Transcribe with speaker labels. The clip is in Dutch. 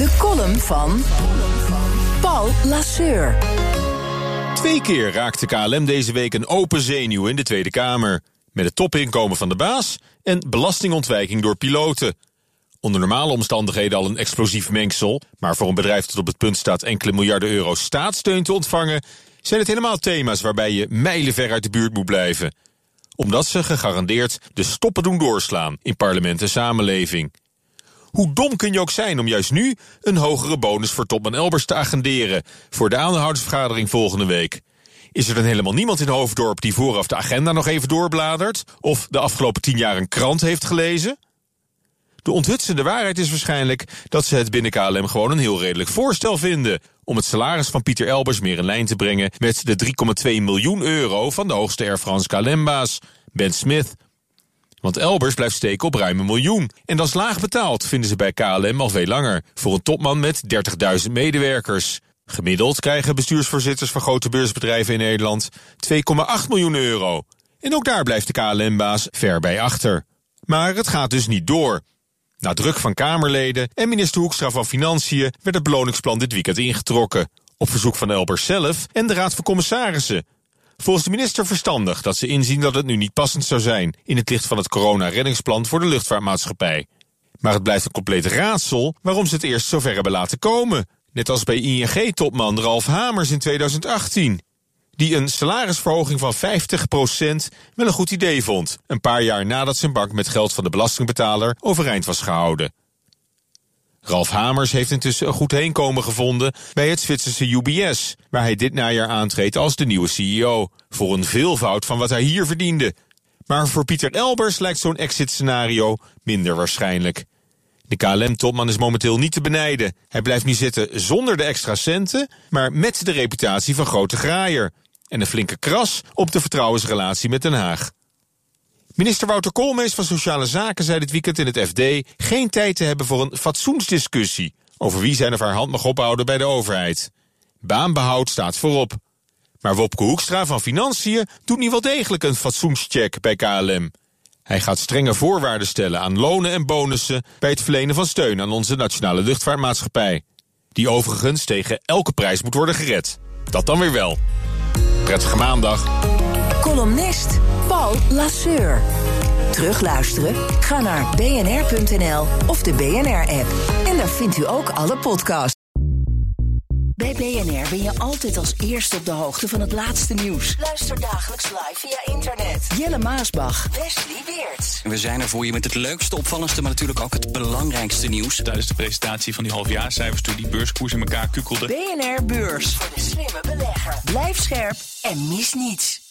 Speaker 1: De column van Paul Lasseur.
Speaker 2: Twee keer raakte KLM deze week een open zenuw in de Tweede Kamer. Met het topinkomen van de baas en belastingontwijking door piloten. Onder normale omstandigheden al een explosief mengsel. Maar voor een bedrijf dat op het punt staat enkele miljarden euro staatssteun te ontvangen, zijn het helemaal thema's waarbij je mijlenver uit de buurt moet blijven. Omdat ze gegarandeerd de stoppen doen doorslaan in parlement en samenleving. Hoe dom kun je ook zijn om juist nu een hogere bonus voor topman Elbers te agenderen voor de aandeelhoudersvergadering volgende week? Is er dan helemaal niemand in Hoofddorp die vooraf de agenda nog even doorbladert? Of de afgelopen tien jaar een krant heeft gelezen? De onthutsende waarheid is waarschijnlijk dat ze het binnen KLM gewoon een heel redelijk voorstel vinden om het salaris van Pieter Elbers meer in lijn te brengen met de 3,2 miljoen euro van de hoogste Air France KLM-baas, Ben Smith. Want Elbers blijft steken op ruim een miljoen. En dat is laag betaald, vinden ze bij KLM al veel langer. Voor een topman met 30.000 medewerkers. Gemiddeld krijgen bestuursvoorzitters van grote beursbedrijven in Nederland 2,8 miljoen euro. En ook daar blijft de KLM-baas ver bij achter. Maar het gaat dus niet door. Na druk van Kamerleden en minister Hoekstra van Financiën werd het beloningsplan dit weekend ingetrokken. Op verzoek van Elbers zelf en de Raad van Commissarissen. Volgens de minister verstandig dat ze inzien dat het nu niet passend zou zijn in het licht van het corona-reddingsplan voor de luchtvaartmaatschappij. Maar het blijft een compleet raadsel waarom ze het eerst zover hebben laten komen. Net als bij ING-topman Ralf Hamers in 2018. Die een salarisverhoging van 50% wel een goed idee vond. Een paar jaar nadat zijn bank met geld van de belastingbetaler overeind was gehouden. Ralf Hamers heeft intussen een goed heenkomen gevonden bij het Zwitserse UBS, waar hij dit najaar aantreedt als de nieuwe CEO, voor een veelvoud van wat hij hier verdiende. Maar voor Pieter Elbers lijkt zo'n exit-scenario minder waarschijnlijk. De KLM-topman is momenteel niet te benijden. Hij blijft nu zitten zonder de extra centen, maar met de reputatie van grote graaier. En een flinke kras op de vertrouwensrelatie met Den Haag. Minister Wouter Koolmees van Sociale Zaken zei dit weekend in het FD geen tijd te hebben voor een fatsoensdiscussie over wie zijn of haar hand mag ophouden bij de overheid. Baanbehoud staat voorop. Maar Wopke Hoekstra van Financiën doet nu wel degelijk een fatsoenscheck bij KLM. Hij gaat strenge voorwaarden stellen aan lonen en bonussen bij het verlenen van steun aan onze nationale luchtvaartmaatschappij. Die overigens tegen elke prijs moet worden gered. Dat dan weer wel. Prettige maandag.
Speaker 1: Columnist Paul Lasseur. Terugluisteren? Ga naar bnr.nl of de BNR-app. En daar vindt u ook alle podcasts. Bij BNR ben je altijd als eerste op de hoogte van het laatste nieuws. Luister dagelijks live via internet. Jelle Maasbach. Wesley Weerts.
Speaker 3: We zijn er voor je met het leukste, opvallendste, maar natuurlijk ook het belangrijkste nieuws.
Speaker 4: Tijdens de presentatie van die halfjaarcijfers toen die beurskoers in elkaar kukkelde.
Speaker 1: BNR Beurs. Voor de slimme belegger. Blijf scherp en mis niets.